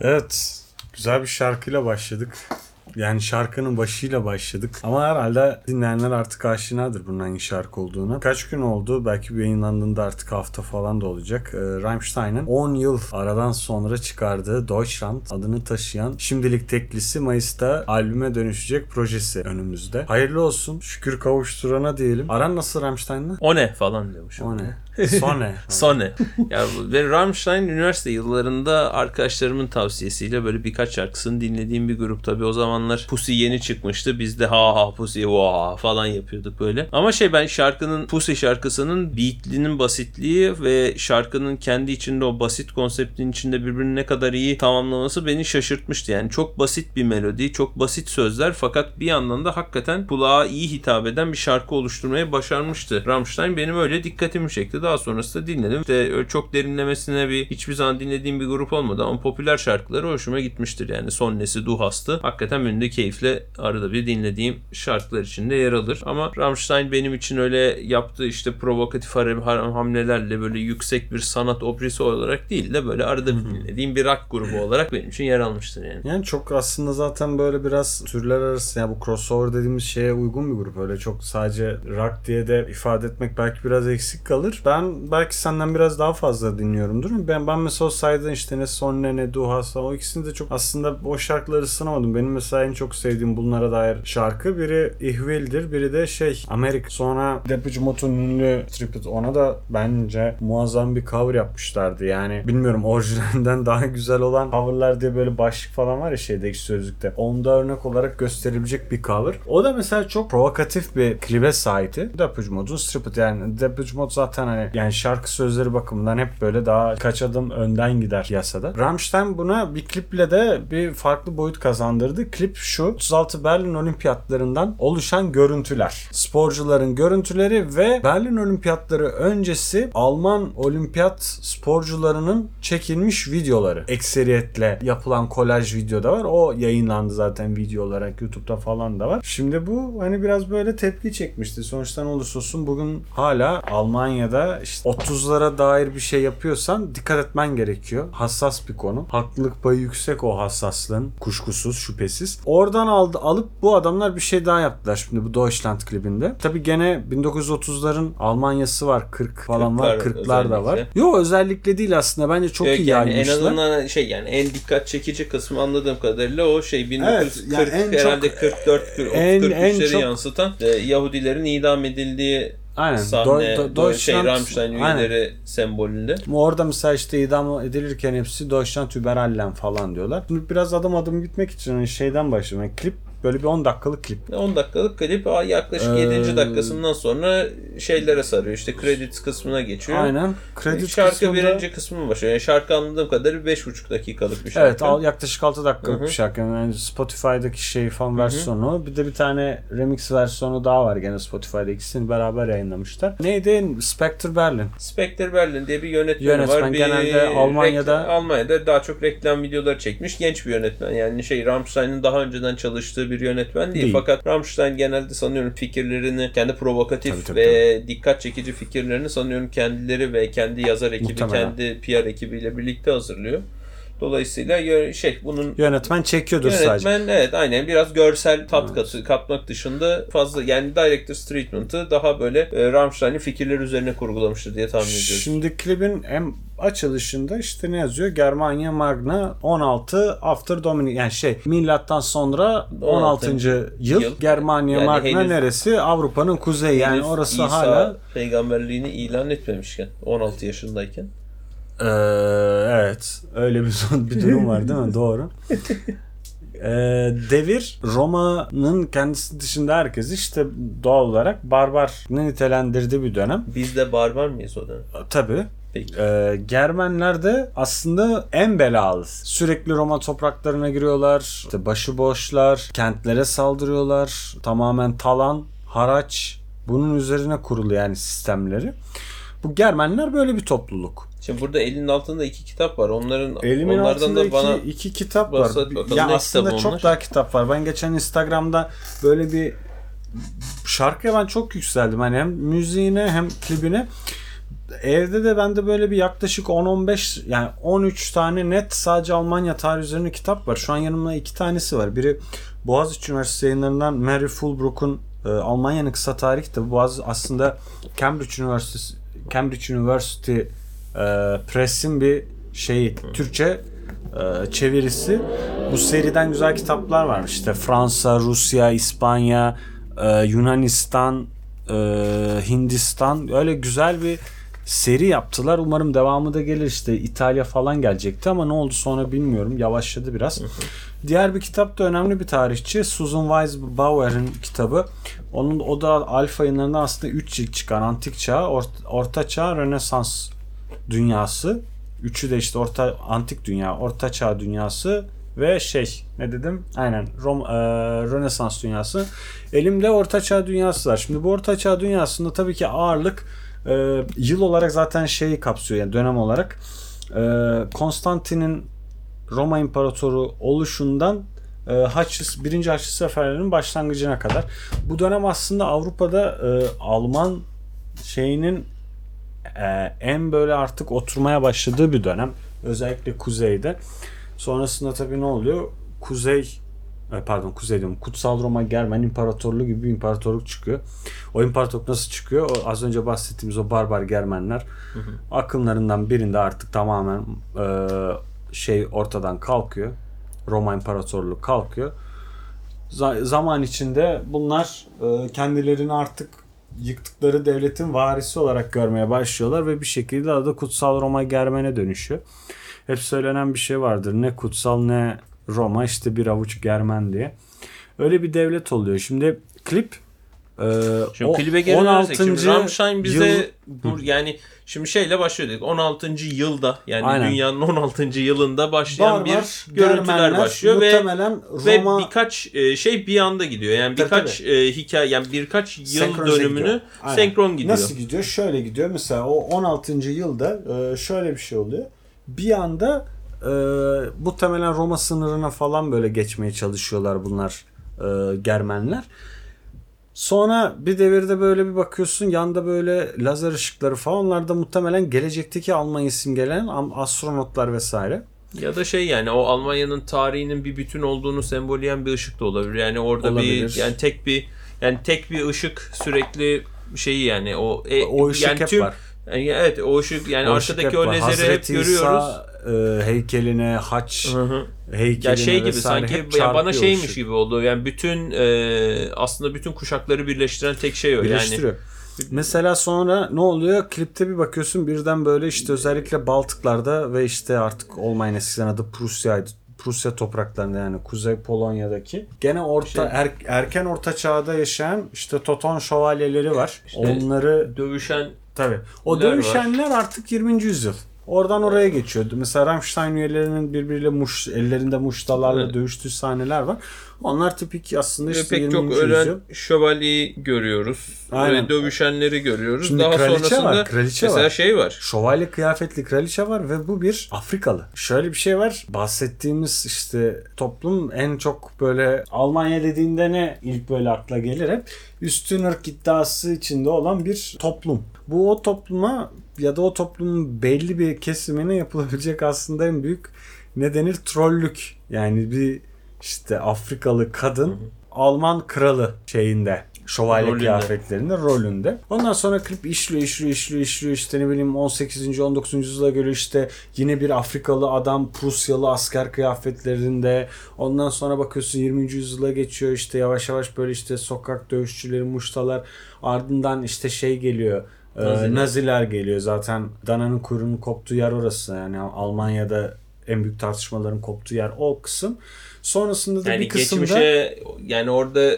Evet. Güzel bir şarkıyla başladık. Yani şarkının başıyla başladık. Ama herhalde dinleyenler artık aşinadır bunun hangi şarkı olduğuna. Kaç gün oldu? Belki bir yayınlandığında artık hafta falan da olacak. Ee, Rammstein'ın 10 yıl aradan sonra çıkardığı Deutschland adını taşıyan şimdilik teklisi Mayıs'ta albüme dönüşecek projesi önümüzde. Hayırlı olsun. Şükür kavuşturana diyelim. Aran nasıl Rammstein'la? O ne falan diyormuş. O ne? Sone. Sone. ya ve Rammstein üniversite yıllarında arkadaşlarımın tavsiyesiyle böyle birkaç şarkısını dinlediğim bir grup. Tabii o zamanlar Pussy yeni çıkmıştı. Biz de ha ha Pussy va falan yapıyorduk böyle. Ama şey ben şarkının Pussy şarkısının beatlinin basitliği ve şarkının kendi içinde o basit konseptin içinde birbirini ne kadar iyi tamamlaması beni şaşırtmıştı. Yani çok basit bir melodi, çok basit sözler fakat bir yandan da hakikaten kulağa iyi hitap eden bir şarkı oluşturmayı başarmıştı. Rammstein benim öyle dikkatimi çekti. Daha sonrasında dinledim. İşte öyle çok derinlemesine bir hiçbir zaman dinlediğim bir grup olmadı ama popüler şarkıları hoşuma gitmiştir. Yani Sonnesi, Duhast'ı hakikaten benim de keyifle arada bir dinlediğim şarkılar içinde yer alır. Ama Rammstein benim için öyle yaptığı işte provokatif hamlelerle böyle yüksek bir sanat operası olarak değil de böyle arada bir dinlediğim bir rock grubu olarak benim için yer almıştır yani. Yani çok aslında zaten böyle biraz türler arası yani bu crossover dediğimiz şeye uygun bir grup. Öyle çok sadece rock diye de ifade etmek belki biraz eksik kalır. Ben belki senden biraz daha fazla dinliyorumdur. Ben ben mesela saydığın işte ne Sonne ne Duhasa o ikisini de çok aslında o şarkıları ısınamadım. Benim mesela en çok sevdiğim bunlara dair şarkı biri İhvil'dir biri de şey Amerika. Sonra Depeche Mode'un ünlü Tribute ona da bence muazzam bir cover yapmışlardı. Yani bilmiyorum orijinalinden daha güzel olan coverlar diye böyle başlık falan var ya şeydeki sözlükte. Onda örnek olarak gösterilecek bir cover. O da mesela çok provokatif bir klibe sahipti. Depeche Mode'un Stripped yani Depeche Mode zaten hani yani şarkı sözleri bakımından hep böyle daha kaç adım önden gider piyasada. Rammstein buna bir kliple de bir farklı boyut kazandırdı. Klip şu 36 Berlin Olimpiyatlarından oluşan görüntüler. Sporcuların görüntüleri ve Berlin Olimpiyatları öncesi Alman olimpiyat sporcularının çekilmiş videoları. Ekseriyetle yapılan kolaj video da var. O yayınlandı zaten video olarak YouTube'da falan da var. Şimdi bu hani biraz böyle tepki çekmişti. Sonuçta ne olursa olsun bugün hala Almanya'da işte 30'lara dair bir şey yapıyorsan dikkat etmen gerekiyor. Hassas bir konu. Haklılık payı yüksek o hassaslığın. Kuşkusuz, şüphesiz. Oradan aldı, alıp bu adamlar bir şey daha yaptılar şimdi bu Deutschland klibinde. Tabi gene 1930'ların Almanya'sı var. 40 falan var. 40'lar 40'lar da var. Yo özellikle değil aslında. Bence çok Yok iyi yani en yaymışlar. azından şey yani en dikkat çekici kısmı anladığım kadarıyla o şey 1940 yani en herhalde çok- 44 40, en- 43'leri en çok- yansıtan e, Yahudilerin idam edildiği Aynen. sahne Do- do- şey Rammstein Aynen. üyeleri sembolünde. Orada mesela işte idam edilirken hepsi Deutschland Überallen falan diyorlar. Biraz adım adım gitmek için hani şeyden başlayalım. Yani klip böyle bir 10 dakikalık klip. 10 dakikalık klip yaklaşık Ee, 7. dakikasından sonra şeylere sarıyor. İşte credits kısmına geçiyor. Aynen. Kredi Şarkı kısmında- birinci kısmı başlıyor. Yani şarkı anladığım kadarıyla 5,5 dakikalık bir şarkı. Evet al, yaklaşık 6 dakikalık Hı hı. bir şarkı. Yani Spotify'daki şey fan versiyonu. Bir de bir tane remix versiyonu daha var gene Spotify'da. İkisini beraber yayınlamışlar. Neydi? Spectre Berlin. Spectre Berlin diye bir yönetmen, Yönetmen var. Bir genelde Almanya'da- Almanya'da daha çok reklam videoları çekmiş genç bir yönetmen. Yani şey Rammstein'in daha önceden çalıştığı bir yönetmen değil. Değil. Fakat Rammstein genelde sanıyorum fikirlerini kendi provokatif Tabii, tabii, ve dikkat çekici fikirlerini sanıyorum kendileri ve kendi yazar ekibi, Muhtemelen. kendi PR ekibiyle birlikte hazırlıyor. Dolayısıyla şey bunun Yönetmen çekiyordur sadece. Yönetmen evet aynen biraz görsel tat katı, katmak dışında fazla yani Director's Treatment'ı daha böyle e, Rammstein'in fikirleri üzerine kurgulamıştır diye tahmin ediyoruz. Şimdi klibin en açılışında işte ne yazıyor? Germania Magna 16 After Dominic yani şey milattan sonra 16. 16. yıl, yıl. Germania Yani Magna henüz- neresi? Avrupa'nın kuzeyi yani orası İsa hala peygamberliğini ilan etmemişken 16 yaşındayken. Ee, evet öyle bir son bir durum var değil mi? Doğru. Ee, devir Roma'nın kendisi dışında herkes işte doğal olarak barbar nitelendirdiği bir dönem. Biz de barbar mıyız o dönem? Tabi. Peki. Ee, Germenler de aslında en belalı. Sürekli Roma topraklarına giriyorlar. İşte başıboşlar, kentlere saldırıyorlar. Tamamen talan, haraç bunun üzerine kurulu yani sistemleri. Bu Germenler böyle bir topluluk. Şimdi burada elinin altında iki kitap var. Onların Elimin onlardan da iki, bana iki kitap var. bakalım. Ya aslında çok onlar? daha kitap var. Ben geçen Instagram'da böyle bir şarkıya ben çok yükseldim. Hani hem müziğine hem klibine. evde de bende böyle bir yaklaşık 10-15 yani 13 tane net sadece Almanya tarihi üzerine kitap var. Şu an yanımda iki tanesi var. Biri Boğaziçi Üniversitesi yayınlarından Mary Fulbrook'un e, Almanya'nın kısa tarih kitabı. Boğaz aslında Cambridge Üniversitesi Cambridge University e, Press'in bir şeyi Türkçe e, çevirisi. Bu seriden güzel kitaplar var. İşte Fransa, Rusya, İspanya, e, Yunanistan, e, Hindistan öyle güzel bir seri yaptılar. Umarım devamı da gelir işte İtalya falan gelecekti ama ne oldu sonra bilmiyorum. Yavaşladı biraz. Diğer bir kitap da önemli bir tarihçi. Susan Wise Bauer'in kitabı. Onun o da Alfa yayınlarında aslında 3 cilt çıkan Antik Çağ, Orta, Orta Çağ, Rönesans dünyası. Üçü de işte Orta Antik Dünya, Orta Çağ dünyası ve şey ne dedim? Aynen Rom, e, Rönesans dünyası. Elimde Orta Çağ dünyası var. Şimdi bu Orta Çağ dünyasında tabii ki ağırlık e, yıl olarak zaten şeyi kapsıyor yani dönem olarak. E, Konstantin'in Roma İmparatoru oluşundan e, Haçlı, birinci Haçlı seferlerinin başlangıcına kadar. Bu dönem aslında Avrupa'da e, Alman şeyinin e, en böyle artık oturmaya başladığı bir dönem. Özellikle kuzeyde. Sonrasında tabii ne oluyor? Kuzey e, pardon kuzey diyorum. Kutsal Roma Germen İmparatorluğu gibi bir imparatorluk çıkıyor. O imparatorluk nasıl çıkıyor? O, az önce bahsettiğimiz o barbar Germenler akınlarından birinde artık tamamen e, şey ortadan kalkıyor. Roma İmparatorluğu kalkıyor. Z- zaman içinde bunlar e, kendilerini artık yıktıkları devletin varisi olarak görmeye başlıyorlar ve bir şekilde adı Kutsal Roma Germen'e dönüşüyor. Hep söylenen bir şey vardır. Ne kutsal ne Roma işte bir avuç Germen diye. Öyle bir devlet oluyor. Şimdi klip e, Şimdi o klibe geri dönersek şimdi Rammstein bize yıl- bu, yani şimdi şeyle başlıyor dedik 16. yılda yani Aynen. dünyanın 16. yılında başlayan bir Barbar görüntüler Germenler başlıyor ve muhtemelen ve Roma birkaç e, şey bir anda gidiyor. Yani Tabii, birkaç e, hikaye yani birkaç yıl Senkronize dönümünü gidiyor. Aynen. senkron gidiyor. Nasıl gidiyor? Şöyle gidiyor. Mesela o 16. yılda e, şöyle bir şey oluyor. Bir anda e, muhtemelen Roma sınırına falan böyle geçmeye çalışıyorlar bunlar e, Germenler. Sonra bir devirde böyle bir bakıyorsun yanda böyle lazer ışıkları falan onlar da muhtemelen gelecekteki Almanya simgelen am- astronotlar vesaire. Ya da şey yani o Almanya'nın tarihinin bir bütün olduğunu semboleyen bir ışık da olabilir. Yani orada Olabilir. bir yani tek bir yani tek bir ışık sürekli şeyi yani o e, O ışık yani hep tüm- var. Yani evet o ışık yani O ışık arkadaki hep o lazeri hep Hazreti görüyoruz. İsa, e, heykeline, haç Hı hı. heykeline Ya şey gibi sanki ya bana şeymiş ışık. gibi oldu. Yani bütün e, aslında bütün kuşakları birleştiren tek şey o. Yani Birleştiriyor. Mesela sonra ne oluyor? Klipte bir bakıyorsun birden böyle işte özellikle Baltıklarda ve işte artık olmayan eskiden adı Prusya'ydı. Prusya topraklarında yani Kuzey Polonya'daki. Gene orta Şey- er- erken orta çağda yaşayan işte Toton şövalyeleri var. İşte- Onları dövüşen tabii. O Ler var. dövüşenler artık 20. yüzyıl. Oradan oraya geçiyordu. Mesela Rammstein üyelerinin birbiriyle muş, ellerinde muştalarla Evet. dövüştüğü sahneler var. Onlar tipik aslında ve işte pek 20. çok yüzyıl. ölen şövalyeyi görüyoruz. Aynen. Dövüşenleri görüyoruz. Şimdi Daha kraliçe sonrasında var, kraliçe mesela var. şey var. Şövalye kıyafetli kraliçe var ve bu bir Afrikalı. Şöyle bir şey var. Bahsettiğimiz işte toplum en çok böyle Almanya dediğinde ne ilk böyle akla gelir hep üstün ırk iddiası içinde olan bir toplum. Bu o topluma ya da o toplumun belli bir kesimine yapılabilecek aslında en büyük ne denir trollük. Yani bir işte Afrikalı kadın Alman kralı şeyinde şövalye Rolünde. kıyafetlerinde rolünde. Ondan sonra klip işliyor işliyor işliyor işliyor işte ne bileyim 18. 19. yüzyıla göre işte yine bir Afrikalı adam Prusyalı asker kıyafetlerinde. Ondan sonra bakıyorsun 20. yüzyıla geçiyor işte yavaş yavaş böyle işte sokak dövüşçüleri muştalar ardından işte şey geliyor. Naziler. Naziler geliyor zaten dananın kuyruğunun koptuğu yer orası yani Almanya'da en büyük tartışmaların koptuğu yer o kısım. Sonrasında da Yani bir kısımda geçmişe yani orada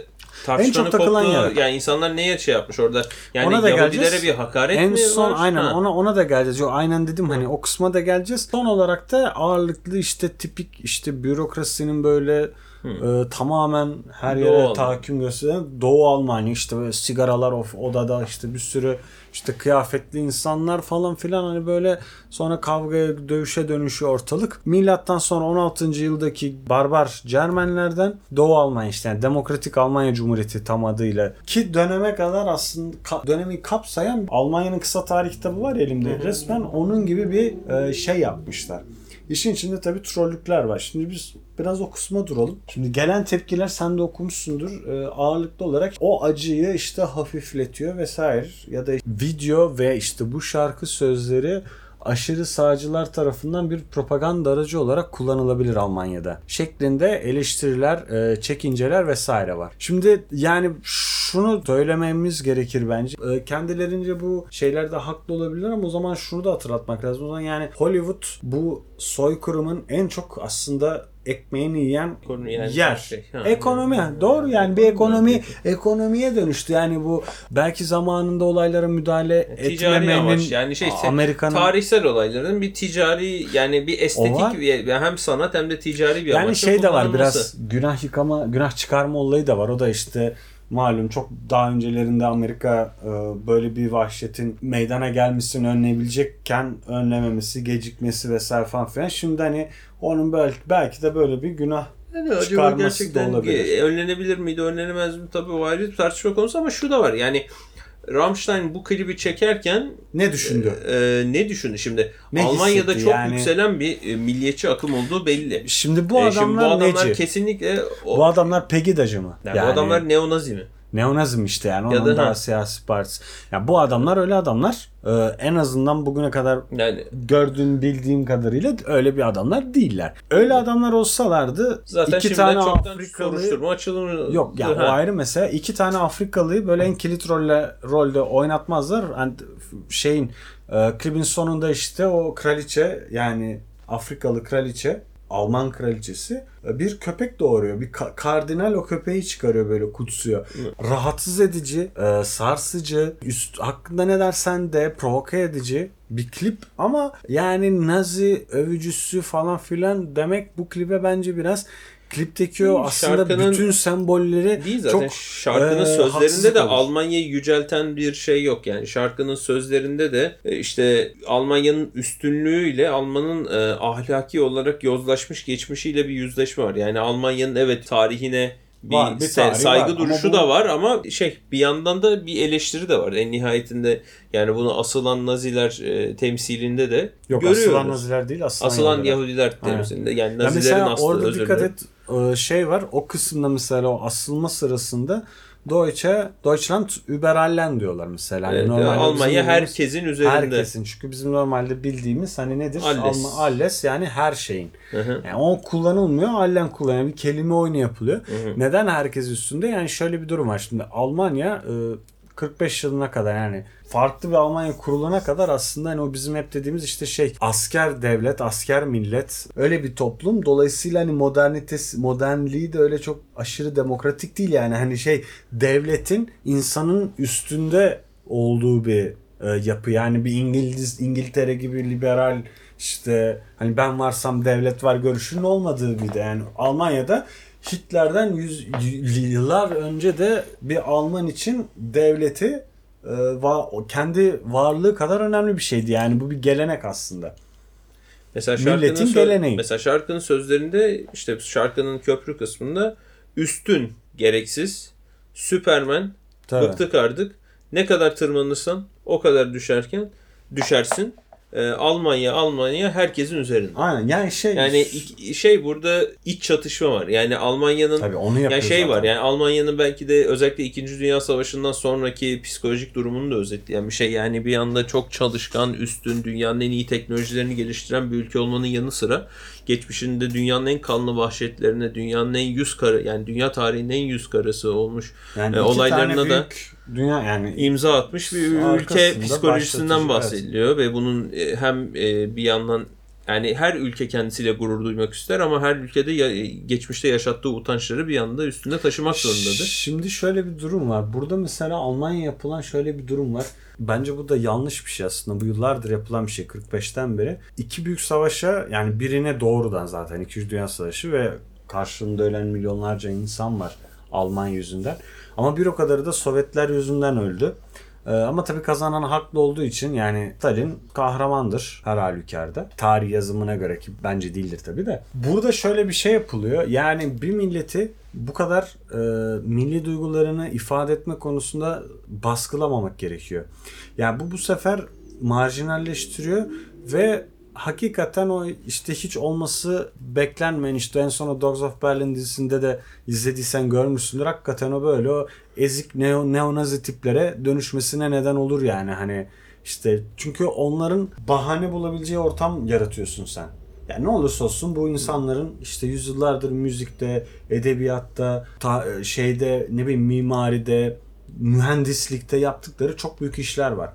tartışmanın çok takılan koptuğu yer. yani insanlar neye şey yapmış orada? Yani Ona da Yahudilere geleceğiz. bir hakaret en mi son var? aynen Ha. ona ona da geleceğiz. Yo, aynen dedim hani o kısma da geleceğiz. Son olarak da ağırlıklı işte tipik işte bürokrasinin böyle e, tamamen her Doğu yere Almanya. tahakküm gösteren Doğu Almanya işte böyle sigaralar of odada işte bir sürü işte kıyafetli insanlar falan filan hani böyle sonra kavgaya dövüşe dönüşüyor ortalık. Milattan sonra 16. yıldaki barbar Cermenlerden Doğu Almanya işte yani Demokratik Almanya Cumhuriyeti tam adıyla ki döneme kadar aslında ka- dönemi kapsayan Almanya'nın kısa tarih kitabı var elimde. Resmen onun gibi bir e, şey yapmışlar. İşin içinde tabii trollükler var. Şimdi biz biraz o kısma duralım. Şimdi gelen tepkiler sen de okumuşsundur. Ee, ağırlıklı olarak o acıyı işte hafifletiyor vesaire. Ya da video ve işte bu şarkı sözleri aşırı sağcılar tarafından bir propaganda aracı olarak kullanılabilir Almanya'da. Şeklinde eleştiriler, e, çekinceler vesaire var. Şimdi yani şunu söylememiz gerekir bence. E, Kendilerince bu şeylerde haklı olabilirler ama o zaman şunu da hatırlatmak lazım. O zaman yani Hollywood bu soykırımın en çok aslında ekmeğini yiyen yani yer. şey. Ha. Ekonomi. Doğru yani bir ekonomi ekonomiye dönüştü. Yani bu belki zamanında olaylara müdahale etmemenin yani şey Amerika'nın tarihsel olayların bir ticari yani bir estetik bir, hem sanat hem de ticari bir Yani amaçla şey de var biraz günah yıkama, günah çıkarma olayı da var. O da işte malum çok daha öncelerinde Amerika e, böyle bir vahşetin meydana gelmesini önleyebilecekken önlememesi, gecikmesi vesaire falan filan. Şimdi hani onun belki, belki de böyle bir günah Yani acaba gerçekten olabilir. önlenebilir miydi, önlenemez mi? Tabii o ayrı bir tartışma konusu ama şu da var. Yani Rammstein bu klibi çekerken ne düşündü? e, ne düşündü şimdi? Ne Almanya'da çok yani? yükselen bir e, milliyetçi akım olduğu belli. Şimdi bu E, adamlar, şimdi bu adamlar neci? kesinlikle o, Bu adamlar Pegidacı mı? yani bu adamlar neonazi mi? Neonazm işte yani. Ya Onun da- daha ha. siyasi partisi. Ya bu adamlar öyle adamlar. Ee, en azından bugüne kadar Yani gördüğüm bildiğim kadarıyla öyle bir adamlar değiller. Öyle adamlar olsalardı zaten iki tane çoktan Afrikalı soruşturma açılır. Yok yani o ayrı mesela iki tane Afrikalıyı böyle en kilit rolle rolde oynatmazlar. Yani şeyin e, klibin sonunda işte o kraliçe yani Afrikalı kraliçe Alman kraliçesi e, bir köpek doğuruyor. Bir ka- kardinal o köpeği çıkarıyor böyle kutsuyor. Rahatsız edici, e, sarsıcı, üst hakkında ne dersen de provoke edici bir klip ama yani Nazi övücüsü falan filan demek bu klibe bence biraz klipteki o Değil, aslında şarkının- bütün sembolleri Değil zaten çok şarkının e, sözlerinde de olur. Almanya'yı yücelten bir şey yok. Yani şarkının sözlerinde de e, işte Almanya'nın üstünlüğüyle Alman'ın e, ahlaki olarak yozlaşmış geçmişiyle bir yüzleşme var. Yani Almanya'nın evet tarihine bir, Var, bir tarihi saygı var ama duruşu bu- da var ama şey bir yandan da bir eleştiri de var. En nihayetinde yani bunu asılan Naziler e, temsilinde de Yok görüyoruz. asılan Naziler değil asılan, Asılan Yahudiler. Yahudiler temsilinde yani Ya Nazilerin mesela aslı orada dikkat et şey var o kısımda mesela o asılma sırasında Deutsche, Deutschland überallen diyorlar mesela. Hani Evet, normalde Almanya herkesin üzerinde. Herkesin çünkü bizim normalde bildiğimiz hani nedir? Alles. Alma, alles yani her şeyin. Hı hı. Yani o kullanılmıyor, allen kullanıyor. Bir kelime oyunu yapılıyor. hı. Neden herkes üstünde? Yani şöyle bir durum var. Şimdi Almanya e, 45 yılına kadar yani farklı bir Almanya kurulana kadar aslında hani o bizim hep dediğimiz işte şey asker devlet, asker millet öyle bir toplum. Dolayısıyla hani modernitesi, modernliği de öyle çok aşırı demokratik değil yani hani şey devletin insanın üstünde olduğu bir e, yapı. Yani bir İngiliz İngiltere gibi liberal işte hani ben varsam devlet var görüşünün olmadığı bir de yani Almanya'da Hitler'den yüz, yıllar önce de bir Alman için devleti kendi varlığı kadar önemli bir şeydi. Yani bu bir gelenek aslında. Mesela Milletin geleneği. Mesela şarkının sözlerinde işte şarkının köprü kısmında üstün gereksiz Süpermen Tabii. bıktık artık ne kadar tırmanırsan o kadar düşerken düşersin. Ee, Almanya Almanya herkesin üzerinde. Aynen yani şey Yani şey burada iç çatışma var. Yani Almanya'nın tabii onu yani şey var zaten. yani Almanya'nın belki de özellikle 2. Dünya Savaşı'ndan sonraki psikolojik durumunu da özetleyen bir şey. Yani bir anda çok çalışkan, üstün, dünyanın en iyi teknolojilerini geliştiren bir ülke olmanın yanı sıra geçmişinde dünyanın en kanlı vahşetlerine, dünyanın en yüz karı yani dünya tarihinin en yüz karası olmuş yani e, olaylarına da- büyük dünya yani imza atmış bir ülke psikolojisinden bahsediliyor ve bunun e, hem e, bir yandan yani her ülke kendisiyle gurur duymak ister ama her ülkede ya- geçmişte yaşattığı utançları bir yanda üstünde taşımak zorundadır. Şimdi şöyle bir durum var. Burada mesela Almanya yapılan şöyle bir durum var. Bence bu da yanlış bir şey aslında. Bu yıllardır yapılan bir şey 45'ten beri. İki büyük savaşa yani birine doğrudan zaten 2. Dünya Savaşı ve karşılığında ölen milyonlarca insan var Alman yüzünden. Ama bir o kadarı da Sovyetler yüzünden öldü. Ee, ama tabii kazanan haklı olduğu için yani Stalin kahramandır her halükarda. Tarih yazımına göre ki bence değildir tabii de. Burada şöyle bir şey yapılıyor. Yani bir milleti bu kadar e, milli duygularını ifade etme konusunda baskılamamak gerekiyor. Yani bu bu sefer marjinalleştiriyor ve hakikaten o işte hiç olması beklenmeyen işte en son o Dogs of Berlin dizisinde de izlediysen görmüşsündür. Hakikaten o böyle o ezik neo, neonazi tiplere dönüşmesine neden olur yani hani işte çünkü onların bahane bulabileceği ortam yaratıyorsun sen. Yani ne olursa olsun bu insanların işte yüzyıllardır müzikte, edebiyatta, ta- şeyde ne bileyim mimaride, mühendislikte yaptıkları çok büyük işler var.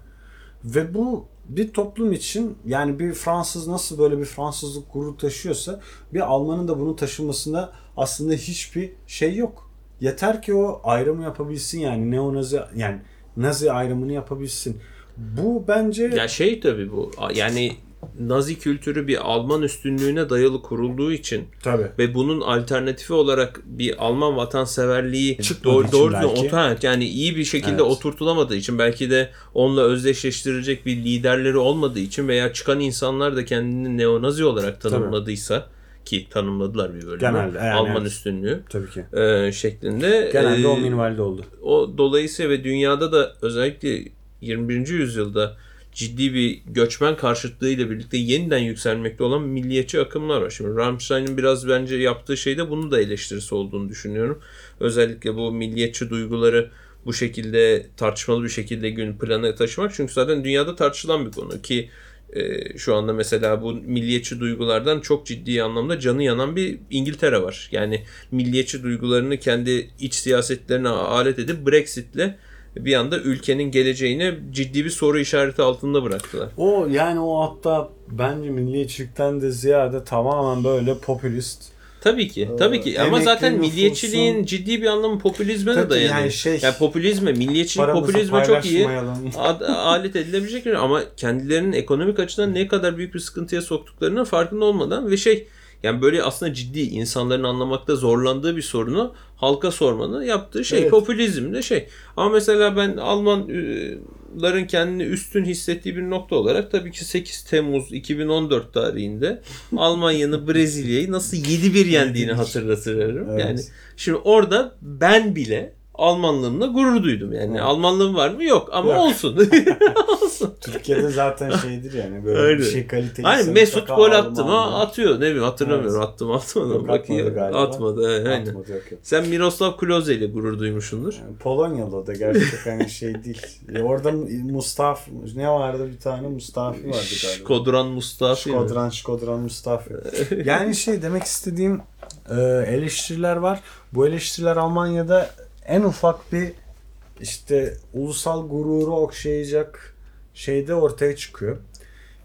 Ve bu bir toplum için yani bir Fransız nasıl böyle bir Fransızlık gurur taşıyorsa bir Almanın da bunu taşımasında aslında hiçbir şey yok. Yeter ki o ayrımı yapabilsin yani neonazi yani nazi ayrımını yapabilsin. Bu bence Ya şey tabii bu yani Nazi kültürü bir Alman üstünlüğüne dayalı kurulduğu için tabii. ve bunun alternatifi olarak bir Alman vatanseverliği Çıkmadığı doğru, doğru belki. yani iyi bir şekilde Evet. oturtulamadığı için belki de onunla özdeşleştirecek bir liderleri olmadığı için veya çıkan insanlar da kendini neonazi olarak tanımladıysa ki tanımladılar bir bölümü Genelde, yani Alman evet. üstünlüğü Tabii ki. e, şeklinde Genelde e, o minvalde oldu. o dolayısıyla ve dünyada da özellikle 21. yüzyılda ciddi bir göçmen karşıtlığıyla birlikte yeniden yükselmekte olan milliyetçi akımlar var. Şimdi Rammstein'in biraz bence yaptığı şeyde bunun da eleştirisi olduğunu düşünüyorum. Özellikle bu milliyetçi duyguları bu şekilde tartışmalı bir şekilde gün plana taşımak. Çünkü zaten dünyada tartışılan bir konu ki e, şu anda mesela bu milliyetçi duygulardan çok ciddi anlamda canı yanan bir İngiltere var. Yani milliyetçi duygularını kendi iç siyasetlerine alet edip Brexit'le bir anda ülkenin geleceğine ciddi bir soru işareti altında bıraktılar. O yani o hatta bence milliyetçilikten de ziyade tamamen böyle popülist. Tabii ki. Ee, Tabii ki. Ama emekli zaten nüfusun- milliyetçiliğin ciddi bir anlamı popülizme de dayanıyor. yani Yani, şey- popülizme, milliyetçilik popülizme çok iyi. ad- alet edilebilecek bir- ama kendilerinin ekonomik açıdan ne kadar büyük bir sıkıntıya soktuklarının farkında olmadan ve şey yani böyle aslında ciddi insanların anlamakta zorlandığı bir sorunu halka sormanın yaptığı şey Evet. popülizm de şey. Ama mesela ben Almanların kendini üstün hissettiği bir nokta olarak tabii ki 8 Temmuz 2014 tarihinde Almanya'nın Brezilya'yı nasıl 7-1 yendiğini hatırlatırım. Evet. Yani şimdi orada ben bile Almanlığımla gurur duydum. Yani Evet. Almanlığım var mı? Yok ama Yok. olsun. Türkiye'de zaten şeydir yani böyle Öyle. bir şey kaliteli. Aynen Mesut gol attı mı atıyor. Ne bileyim hatırlamıyorum. Evet. Attı mı atmadı Yok, mı? Bakayım. atmadı galiba. Atmadı. Aynen. Atmadı yok yok. Sen Miroslav Klose ile gurur duymuşsundur. Yani Polonyalı da gerçekten hani şey değil. Ya orada Mustafa ne vardı bir tane Mustafi vardı galiba. Şkodran Mustafi. mi? Şkodran, Şkodran Mustafa. Yani şey demek istediğim e, eleştiriler var. Bu eleştiriler Almanya'da en ufak bir işte ulusal gururu okşayacak şeyde ortaya çıkıyor.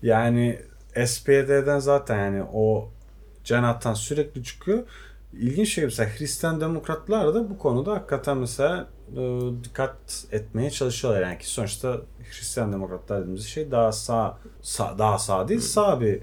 Yani SPD'den zaten yani o cenahtan sürekli çıkıyor. İlginç şey mesela Hristiyan demokratlar da bu konuda hakikaten mesela e, dikkat etmeye çalışıyorlar. Yani ki sonuçta Hristiyan demokratlar dediğimiz şey daha sağ, sağ daha sağ değil sağ bir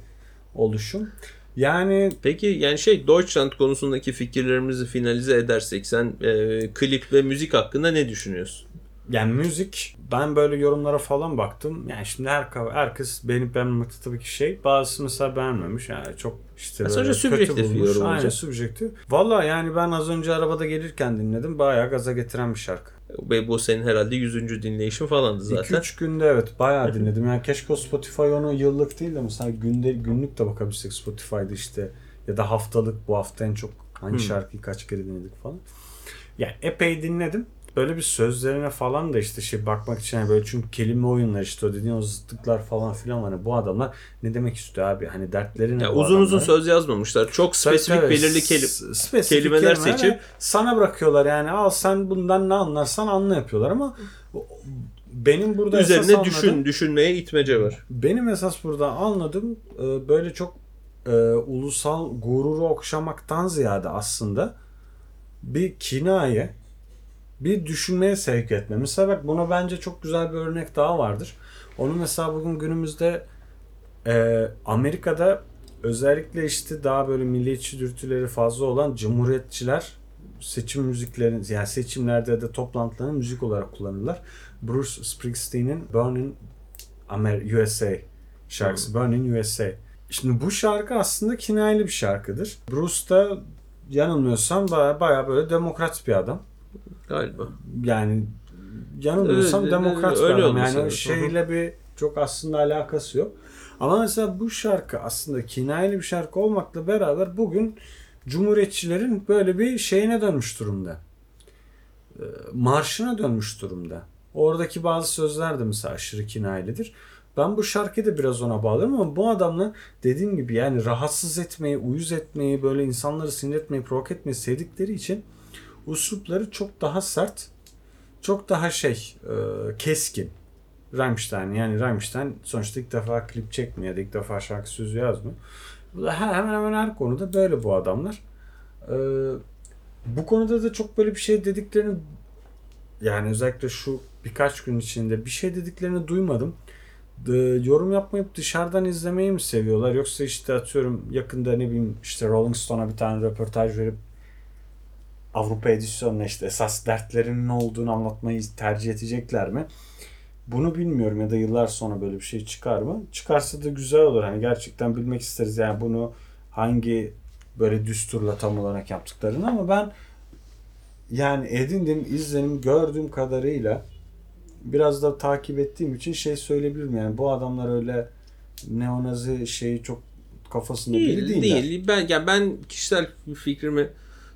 oluşum. Yani Peki yani şey Deutschland konusundaki fikirlerimizi finalize edersek sen e, klip ve müzik hakkında ne düşünüyorsun? Yani müzik ben böyle yorumlara falan baktım. Yani şimdi her herkes beğenip beğenmemekte tabii ki şey. Bazısı mesela beğenmemiş. Yani çok işte böyle sadece kötü subjektif bir bulmuş. yorum Aynen olacak. subjektif. Valla yani ben az önce arabada gelirken dinledim. Bayağı gaza getiren bir şarkı. Ve bu senin herhalde 100. dinleyişin falandı zaten. 2-3 günde evet bayağı dinledim. Yani keşke Spotify onu yıllık değil de mesela günde günlük de bakabilsek Spotify'da işte ya da haftalık bu hafta en çok hangi Hmm. şarkıyı kaç kere dinledik falan. Yani epey dinledim. Böyle bir sözlerine falan da işte şey bakmak için yani böyle çünkü kelime oyunları işte o dediğin o zıtlıklar falan filan var. Hani bu adamlar ne demek istiyor abi? Hani dertleri ne Ya uzun uzun adamların? söz yazmamışlar. Çok spesifik Tabii, belirli kelim S- spesifik kelimeler seçip- sana bırakıyorlar yani al sen bundan ne anlarsan anla yapıyorlar ama benim burada esas üzerine anladığım- düşün, düşünmeye itmece var. benim esas burada anladığım e, böyle çok e, ulusal gururu okşamaktan ziyade aslında bir kinaye, bir düşünmeye sevk etme. Mesela bak buna bence çok güzel bir örnek daha vardır. Onu mesela bugün günümüzde e, Amerika'da özellikle işte daha böyle milliyetçi dürtüleri fazla olan cumhuriyetçiler seçim müziklerin yani seçimlerde de toplantıların müzik olarak kullanırlar. Bruce Springsteen'in Burning Amer USA şarkısı Burning USA. Şimdi bu şarkı aslında kinayeli bir şarkıdır. Bruce da yanılmıyorsam baya, baya böyle demokrat bir adam. Galiba. Yani yanılmıyorsam Öyle- demokrat öyle adam. olması Yani lazım. şeyle bir çok aslında alakası yok. Ama mesela bu şarkı aslında kinayeli bir şarkı olmakla beraber bugün Cumhuriyetçilerin böyle bir şeyine dönmüş durumda. Ee, Marşına dönmüş durumda. Oradaki bazı sözler de mesela aşırı kinayelidir. Ben bu şarkıyı da biraz ona bağlıyorum ama bu adamla dediğim gibi yani rahatsız etmeyi, uyuz etmeyi, böyle insanları sinir etmeyi, provoke etmeyi sevdikleri için uslupları çok daha sert, çok daha şey, e, keskin. Rammstein yani Rammstein sonuçta ilk defa klip çekmiyor ilk defa şarkı sözü yazmıyor. Bu da he- hemen hemen her konuda böyle bu adamlar. Ee, bu konuda da çok böyle bir şey dediklerini yani özellikle şu birkaç gün içinde bir şey dediklerini duymadım. Ee, yorum yapmayıp dışarıdan izlemeyi mi seviyorlar yoksa işte atıyorum yakında ne bileyim işte Rolling Stone'a bir tane röportaj verip Avrupa edisyonuna işte esas dertlerinin ne olduğunu anlatmayı tercih edecekler mi? Bunu bilmiyorum ya da yıllar sonra böyle bir şey çıkar mı? Çıkarsa da güzel olur. Hani gerçekten bilmek isteriz yani bunu hangi böyle düsturla tam olarak yaptıklarını ama ben yani edindim, izlenim, gördüğüm kadarıyla biraz da takip ettiğim için şey söyleyebilirim yani bu adamlar öyle neonazi şeyi çok kafasında biri Değil, değiller. değil. Ben yani ben kişisel fikrimi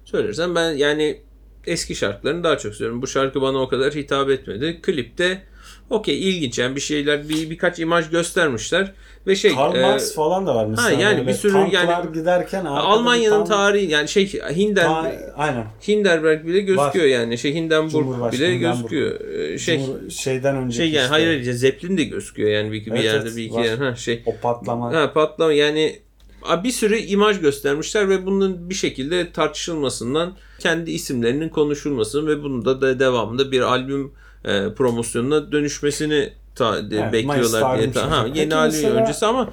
söylersem ben yani eski şarkılarını daha çok seviyorum. Bu şarkı bana o kadar hitap etmedi. Klipte okey ilginç yani bir şeyler bir birkaç imaj göstermişler ve şey Karl e, Marx falan da var mesela. ha, yani böyle bir sürü yani- giderken Almanya'nın tank- tarihi yani şey Hinder Ta- aynen. Hinderberg bile gözüküyor Var. yani şey Hindenburg bile Hindenburg. gözüküyor. Ee, şey Cumhur- şeyden önceki şey yani işte, hayır hayır Zeppelin de gözüküyor yani bir, bir Evet, yerde evet, bir iki var. yer ha şey o patlama. Ha patlama yani bir sürü imaj göstermişler ve bunun bir şekilde tartışılmasından kendi isimlerinin konuşulmasını ve bunun da, da devamında bir albüm e, promosyonuna dönüşmesini ta, Evet, bekliyorlar diye. Ta, ha, yeni albüm öncesi ama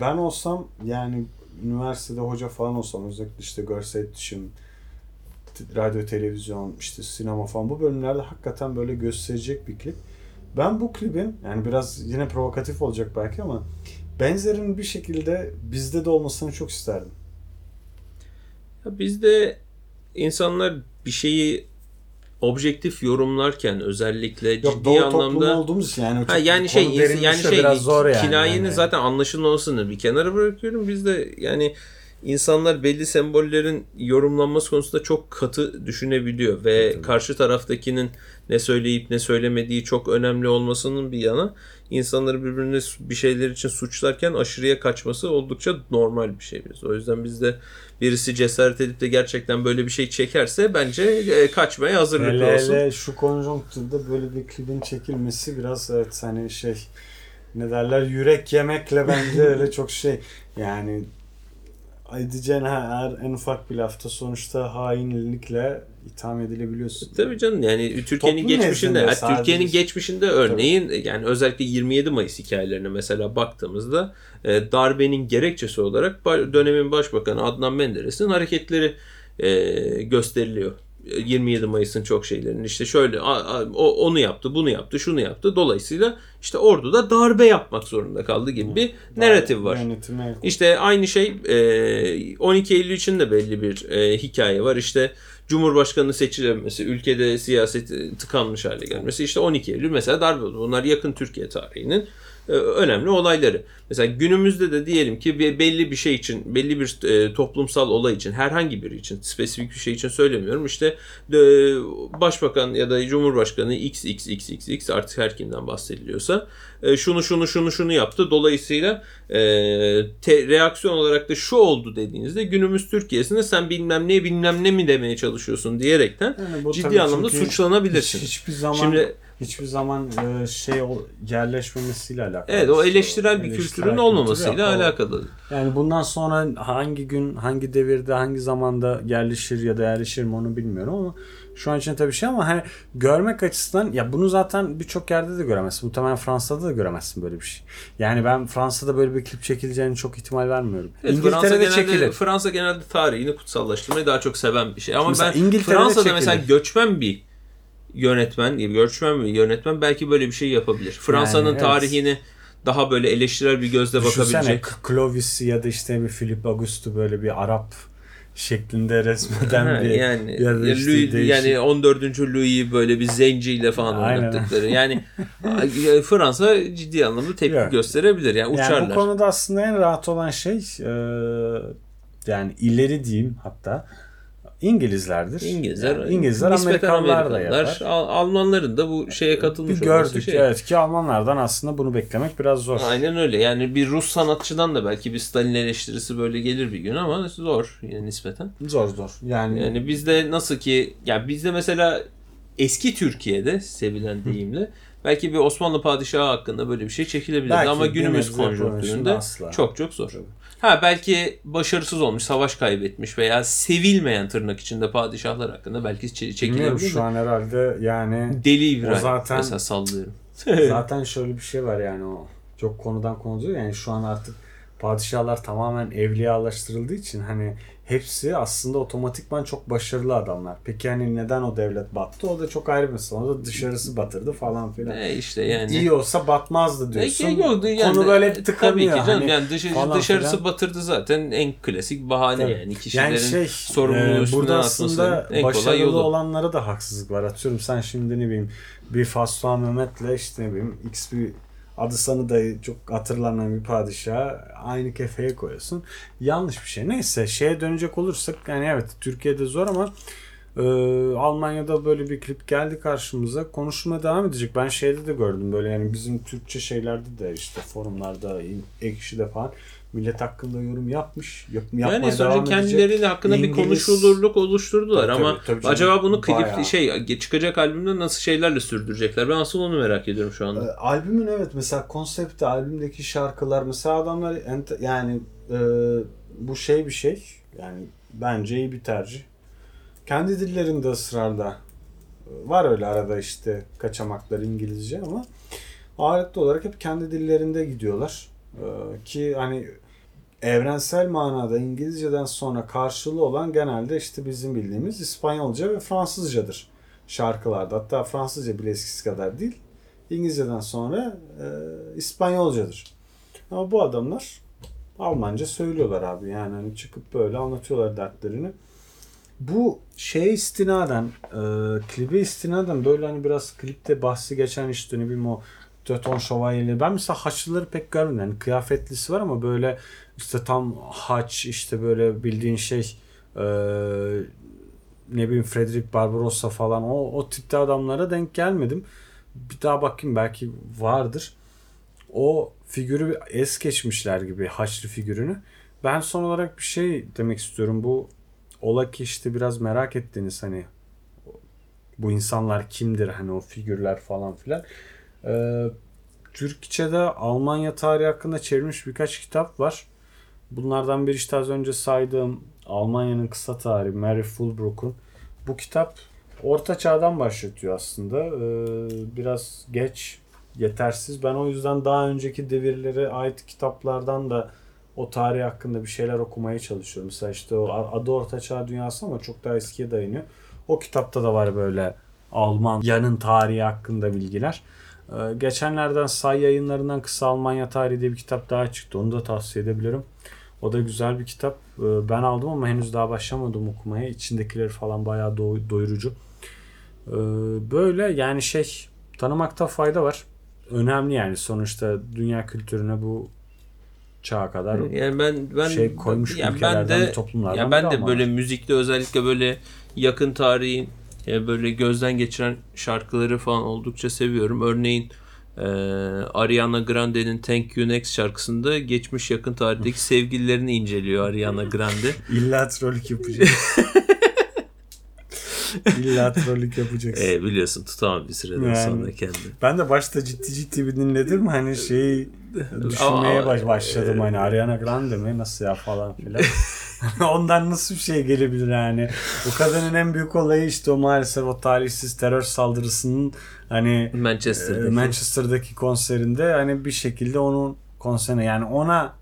Ben olsam yani üniversitede hoca falan olsam özellikle işte görsel iletişim, radyo, televizyon, işte sinema falan bu bölümlerde hakikaten böyle gösterecek bir klip. Ben bu klibin yani biraz yine provokatif olacak belki ama benzerin bir şekilde bizde de olmasını çok isterdim. ya bizde insanlar bir şeyi objektif yorumlarken özellikle Yok ciddi doğu anlamda olduğumuz için yani Ha yani şey yani şey biraz zor yani. kinayenin Yani. zaten anlaşılmamasını bir kenara bırakıyorum. Biz de yani insanlar belli sembollerin yorumlanması konusunda çok katı düşünebiliyor ve Tabii. karşı taraftakinin ne söyleyip ne söylemediği çok önemli olmasının bir yana insanları birbirine bir şeyler için suçlarken aşırıya kaçması oldukça normal bir şey. O yüzden biz de birisi cesaret edip de gerçekten böyle bir şey çekerse bence e, kaçmaya hazırlıklı Hele olsun. hele şu konjonktürde böyle bir klibin çekilmesi biraz evet hani şey ne derler yürek yemekle bence öyle çok şey yani edeceğin her en ufak bir lafta sonuçta hainlikle itham edilebiliyorsun. Tabii canım yani Türkiye'nin Toplum geçmişinde, Türkiye'nin geçmişinde örneğin yani özellikle 27 Mayıs hikayelerine mesela baktığımızda e, darbenin gerekçesi olarak dönemin başbakanı Adnan Menderes'in hareketleri e, gösteriliyor. E, 27 Mayıs'ın çok şeylerinin işte şöyle o onu yaptı, bunu yaptı, şunu yaptı. Dolayısıyla işte orduda darbe yapmak zorunda kaldı gibi bir narratif var. İşte aynı şey e, 12 Eylül için de belli bir e, hikaye var. İşte Cumhurbaşkanı seçilememesi, ülkede siyaset e, tıkanmış hale gelmesi. İşte 12 Eylül mesela darbe oldu. Bunlar yakın Türkiye tarihinin e, önemli olayları. Mesela günümüzde de diyelim ki bir belli bir şey için, belli bir e, toplumsal olay için, herhangi biri için, spesifik bir şey için söylemiyorum. İşte e, Başbakan ya da Cumhurbaşkanı X X X X X artık her kimden bahsediliyorsa e, şunu şunu şunu şunu yaptı. Dolayısıyla e, te- reaksiyon olarak da şu oldu dediğinizde günümüz Türkiye'sinde sen bilmem ne bilmem ne mi demeye çalışıyorsun diyerekten Yani ciddi anlamda suçlanabilirsin. Hiç, hiçbir zaman Şimdi hiçbir zaman e, şey o- yerleşmemesiyle alakalı. Evet o İşte eleştirel bir eleştirel kültürün kültür olmamasıyla. O- alakalı. Yani bundan sonra hangi gün, hangi devirde, hangi zamanda yerleşir ya da yerleşir mi onu bilmiyorum ama şu an için tabii şey ama hani görmek açısından ya bunu zaten birçok yerde de göremezsin. Muhtemelen Fransa'da da göremezsin böyle bir şey. Yani ben Fransa'da böyle bir klip çekileceğini çok ihtimal vermiyorum. Evet, Fransa İngiltere'de genelde, çekilir. Fransa genelde tarihini kutsallaştırmayı daha çok seven bir şey. Ama Mesela ben İngiltere'de Fransa'da çekilir. mesela göçmen bir yönetmen, göçmen bir yönetmen belki böyle bir şey yapabilir. Fransa'nın Yani evet. tarihini daha böyle eleştirel bir gözle Düşünsene bakabilecek. Clovis'i ya da işte bir Philip Auguste'u böyle bir Arap şeklinde resmeden Ha, bir yani ya işte Louis, değişik- yani 14. Louis'i böyle bir zenciyle falan Aynen. oynattıkları. Yani Fransa ciddi anlamda tepki Yok. gösterebilir. Yani Yani uçarlar. bu konuda aslında en rahat olan şey e, yani ileri diyeyim hatta İngilizlerdir. İngilizler, Yani İngilizler nispeten Amerikalılar da yapar. Al- Almanların da bu şeye katılmış Bir olması gördük şey. evet ki Almanlardan aslında bunu beklemek biraz zor. Aynen öyle. Yani bir Rus sanatçıdan da belki bir Stalin eleştirisi böyle gelir bir gün ama zor yani nispeten. Zor zor. Yani, Yani bizde nasıl ki ya bizde mesela eski Türkiye'de sevilen deyimle belki bir Osmanlı padişahı hakkında böyle bir şey çekilebilirdi Belki ama günümüz konjonktüründe çok çok zor. Ha belki başarısız olmuş, savaş kaybetmiş veya sevilmeyen tırnak içinde padişahlar hakkında belki çekilebilir. şu an herhalde yani Deli İbrahim zaten- mesela sallıyorum. Zaten şöyle bir şey var yani o çok konudan konuya yani şu an artık padişahlar tamamen evliyalaştırıldığı için hani hepsi aslında otomatikman çok başarılı adamlar. Peki hani neden o devlet battı? O da çok ayrı bir mesele. O da dışarısı batırdı falan filan. E işte yani. İyi olsa batmazdı diyorsun. Belki yoktu yani. Konu böyle hep Tabii tıkanıyor. ki canım. Hani yani falan dışarısı filan. batırdı zaten en klasik bahane Tabii. yani. Kişilerin yani şey sorumluluğu e, burada aslında en kolay başarılı yolu. olanlara da haksızlık var. Atıyorum sen şimdi ne bileyim bir Faslan Mehmet'le işte ne bileyim X bir adı sanı da çok hatırlanan bir padişahı aynı kefeye koyuyorsun. Yanlış bir şey. Neyse şeye dönecek olursak yani evet Türkiye'de zor ama e, Almanya'da böyle bir klip geldi karşımıza. Konuşmaya devam edecek. Ben şeyde de gördüm böyle yani bizim Türkçe şeylerde de işte forumlarda, ekşide falan millet hakkında yorum yapmış. Yap, Yani sonuçta edecek. kendileri hakkında bir İngiliz- konuşulurluk oluşturdular Tabii, ama tabii, tabii acaba bunu klip Bayağı. şey çıkacak albümde nasıl şeylerle sürdürecekler? Ben asıl onu merak ediyorum şu E, anda. albümün evet mesela konsepti albümdeki şarkılar mesela adamlar yani e, bu şey bir şey yani bence iyi bir tercih. Kendi dillerinde ısrarla e, var öyle arada işte kaçamaklar İngilizce ama ağırlıklı olarak hep kendi dillerinde gidiyorlar. E, ki hani evrensel manada İngilizceden sonra karşılığı olan genelde işte bizim bildiğimiz İspanyolca ve Fransızcadır şarkılarda. Hatta Fransızca bile eskisi kadar değil. İngilizceden sonra e, İspanyolcadır. Ama bu adamlar Almanca söylüyorlar abi. Yani hani çıkıp böyle anlatıyorlar dertlerini. Bu şey istinaden, e, klibe istinaden böyle hani biraz klipte bahsi geçen işte ne bileyim o Töton Şövalyeleri. Ben mesela haçlıları pek görmedim. Yani kıyafetlisi var ama böyle işte tam haç işte böyle bildiğin şey e, ne bileyim Frederick Barbarossa falan o, o tipte adamlara denk gelmedim. Bir daha bakayım belki vardır. O figürü es geçmişler gibi Haçlı figürünü. Ben son olarak bir şey demek istiyorum. Bu ola ki işte biraz merak ettiniz hani bu insanlar kimdir hani o figürler falan filan. Ee, Türkçe'de Almanya tarihi hakkında çevrilmiş birkaç kitap var. Bunlardan bir işte az önce saydığım Almanya'nın kısa tarihi Mary Fulbrook'un. Bu kitap Orta Çağ'dan başlatıyor aslında. Ee, biraz geç, yetersiz. Ben o yüzden daha önceki devirlere ait kitaplardan da o tarih hakkında bir şeyler okumaya çalışıyorum. Mesela işte o adı Orta Çağ dünyası ama çok daha eskiye dayanıyor. O kitapta da var böyle Almanya'nın tarihi hakkında bilgiler. Ee, geçenlerden Say yayınlarından Kısa Almanya Tarihi diye bir kitap daha çıktı. Onu da tavsiye edebilirim. O da güzel bir kitap. Ee, ben aldım ama henüz daha başlamadım okumaya. İçindekileri falan bayağı do- doyurucu. Ee, böyle yani şey tanımakta fayda var. Önemli yani sonuçta dünya kültürüne bu çağa kadar Yani ben ben şey koymuş ya ben de toplumlardan ya ben de ama. böyle müzikte özellikle böyle yakın tarihin böyle gözden geçiren şarkıları falan oldukça seviyorum. Örneğin e, Ariana Grande'nin Thank You Next şarkısında geçmiş yakın tarihteki sevgililerini inceliyor Ariana Grande. İlla trollük yapacak. İlla trollük yapacaksın. E, biliyorsun tutamam bir süreden Yani. sonra kendimi. Ben de başta ciddi ciddi bir dinledim. Hani şeyi düşünmeye baş, başladım. Hani Ariana Grande mi? Nasıl ya falan filan. Ondan nasıl bir şey gelebilir yani? Bu kadının en büyük olayı işte o maalesef o talihsiz terör saldırısının hani e, Manchester'daki. Manchester'daki konserinde hani bir şekilde onun konserine yani ona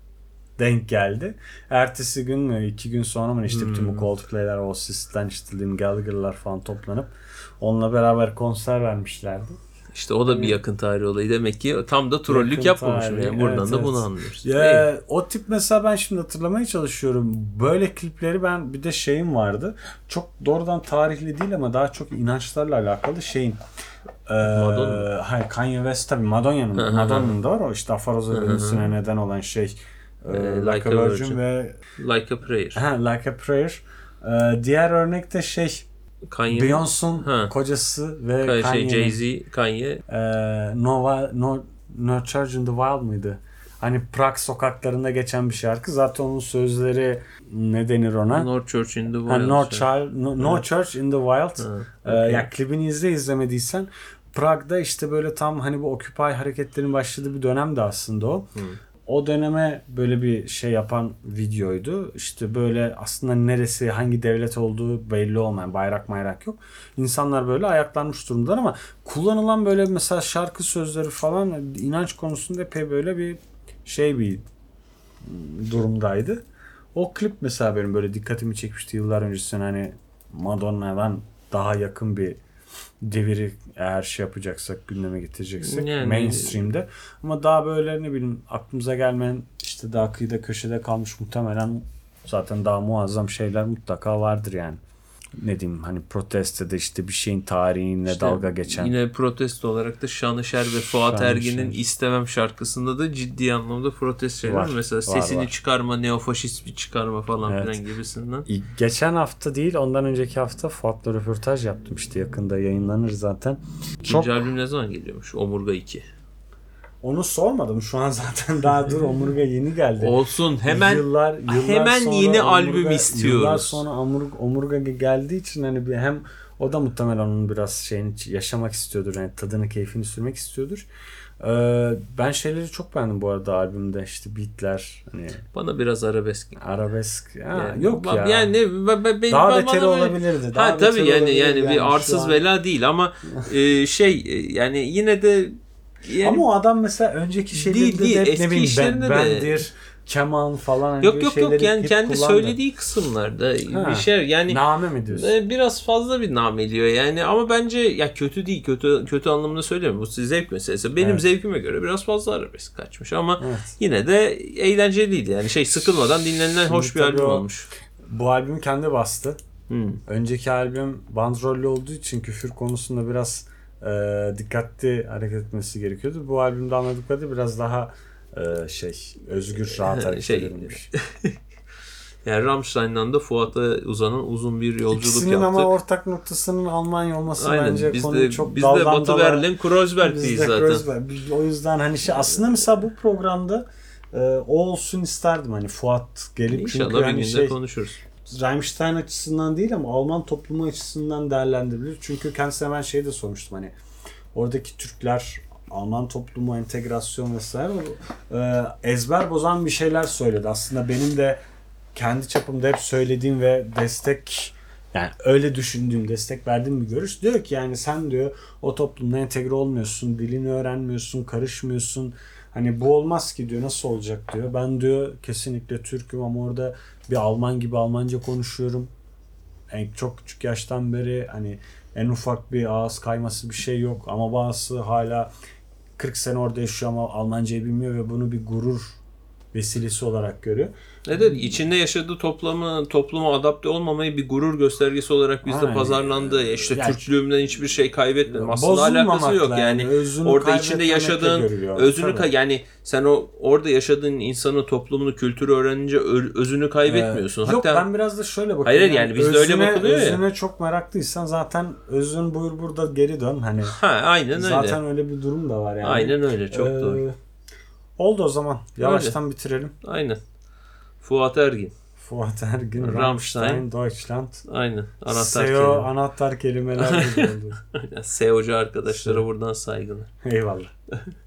denk geldi. Ertesi gün mü iki gün sonra mı işte bütün bu Coldplay'ler, o Sis'ten işte Liam Gallagher'lar falan toplanıp onunla beraber konser vermişlerdi. İşte o da bir yakın tarih olayı. Demek ki tam da trollük yapmamışım tarih, yani. Buradan evet, da evet. bunu anlıyoruz. Ya o tip mesela ben şimdi hatırlamaya çalışıyorum. Böyle klipleri ben bir de şeyim vardı. Çok doğrudan tarihli değil ama daha çok inançlarla alakalı şeyin. Ee, Madonna. hayır Kanye West tabii Madonna'nın Madonna'nın da var o işte Afaroza dönüşüne neden olan şey. Ee, like, a Virgin, ve Like a Prayer. ha, Like a Prayer. Ee, diğer örnek de şey Kanye. Beyoncé'un Ha. kocası ve Kanye, şey, Kanye'nin Jay-Z, Kanye. ee, no, Wi- no, no Church in the Wild mıydı? Hani Prag sokaklarında geçen bir şarkı. Zaten onun sözleri ne denir ona? North Church in the Ha, Wild. no, Child, no, no Church in the Wild. Ha, Ee, okey. ya klibini izle izlemediysen Prag'da işte böyle tam hani bu Occupy hareketlerinin başladığı bir dönemdi aslında o. O döneme böyle bir şey yapan videoydu. İşte böyle aslında neresi, hangi devlet olduğu belli olmayan bayrak mayrak yok. İnsanlar böyle ayaklanmış durumdalar ama kullanılan böyle mesela şarkı sözleri falan inanç konusunda epey böyle bir şey bir durumdaydı. O klip mesela benim böyle dikkatimi çekmişti yıllar öncesinde hani Madonna'dan daha yakın bir deviri eğer şey yapacaksak gündeme getireceksek Yani- mainstream'de ama daha böyle ne bileyim aklımıza gelmeyen işte daha kıyıda köşede kalmış muhtemelen zaten daha muazzam şeyler mutlaka vardır yani. Ne diyeyim hani protestoda işte bir şeyin tarihine İşte dalga geçen. Yine protesto olarak da Şanışer ve Fuat Şanışer. Ergin'in İstemem şarkısında da ciddi anlamda protesto Var, var. Mesela var, sesini var. çıkarma, neofaşist bir çıkarma falan Evet. filan gibisinden. Geçen hafta değil ondan önceki hafta Fuat'la röportaj yaptım işte yakında yayınlanır zaten. Çok İkinci albüm ne zaman geliyormuş? Omurga 2. onu sormadım şu an zaten daha dur omurga yeni geldi. Olsun hemen yıllar, yıllar hemen sonra yeni omurga- albüm istiyoruz. Yıllar sonra omurga, omurga geldiği için hani bir hem o da muhtemelen onun biraz şeyini yaşamak istiyordur. Yani tadını, keyfini sürmek istiyordur. Ee, ben şeyleri çok beğendim bu arada albümde. işte beatler, hani bana biraz arabesk. arabesk. Ha, Yani, yok ya. Yani ne, ben, ben, ben- daha bana beteri böyle- olabilirdi. Daha Ha tabii yani olabilirdi yani bir arsız an. vela değil ama e, şey e, yani yine de yani Ama o adam mesela önceki şeylerinde Değil, değil. de hep Eski ne bileyim ben, de- bendir, keman falan yok böyle yok yok şeyleri yani kendi kullandı. söylediği kısımlarda Ha. bir şey yani Name mi diyorsun? e, biraz fazla bir nameliyor yani ama bence ya kötü değil kötü kötü anlamında söylemiyorum bu zevk meselesi. Benim Evet. zevkime göre biraz fazla arabesk kaçmış ama Evet. yine de eğlenceliydi yani şey sıkılmadan dinlenilen Şimdi hoş bir albüm o- olmuş. Bu albüm kendi bastı. Hmm. Önceki albüm bandrollü olduğu için küfür konusunda biraz e, dikkatli hareket etmesi gerekiyordu. Bu albümde anladığım kadarıyla biraz daha e, şey özgür rahat hareket Şey, edilmiş. Yani Rammstein'dan da Fuat'a uzanan uzun bir yolculuk İkisinin yaptık. ama ortak noktasının Almanya olması Aynen. bence Biz konuyu de, çok biz de Batı Berlin, Kreuzberg'deyiz zaten. Kreuzberg. Biz- O yüzden hani şey aslında mesela bu programda e, o olsun isterdim hani Fuat gelip İnşallah çünkü bir hani günde şey konuşuruz. Rammstein açısından değil ama Alman toplumu açısından değerlendirilir. Çünkü kendisine ben şey de sormuştum hani oradaki Türkler Alman toplumu entegrasyon vesaire e, ezber bozan bir şeyler söyledi. Aslında benim de kendi çapımda hep söylediğim ve destek yani öyle düşündüğüm, destek verdiğim bir görüş. Diyor ki yani sen diyor o toplumda entegre olmuyorsun, dilini öğrenmiyorsun, karışmıyorsun. Hani bu olmaz ki diyor nasıl olacak diyor. Ben diyor kesinlikle Türk'üm ama orada bir Alman gibi Almanca konuşuyorum. En çok küçük yaştan beri hani en ufak bir ağız kayması bir şey yok ama bazısı hala 40 sene orada yaşıyor ama Almancayı bilmiyor ve bunu bir gurur vesilesi olarak görüyor. Evet içinde yaşadığı toplumu, topluma adapte olmamayı bir gurur göstergesi olarak bizde Aynen. pazarlandı. Ya İşte Yani- Türklüğümden hiçbir şey kaybetmedim. Aslında alakası yok yani. Özünü orada içinde yaşadığın özünü Tabii. yani sen o orada yaşadığın insanı, toplumunu, kültürü öğrenince özünü kaybetmiyorsun. Ee, Yok Hatta ben biraz da şöyle bakıyorum. Hayır, yani bizde öyle bakılıyor ya. Özüne çok meraklıysan zaten özün buyur burada geri dön. Hani ha aynen öyle. zaten öyle bir durum da var yani. Aynen öyle çok Ee, doğru. Oldu o zaman. Yavaştan bitirelim. Aynen. Fuat Ergin. Fuat Ergin, Rammstein. Rammstein, Deutschland. Aynen. Anahtar SEO kelime. anahtar kelimeler. SEO'cu arkadaşlara buradan saygılar. Eyvallah.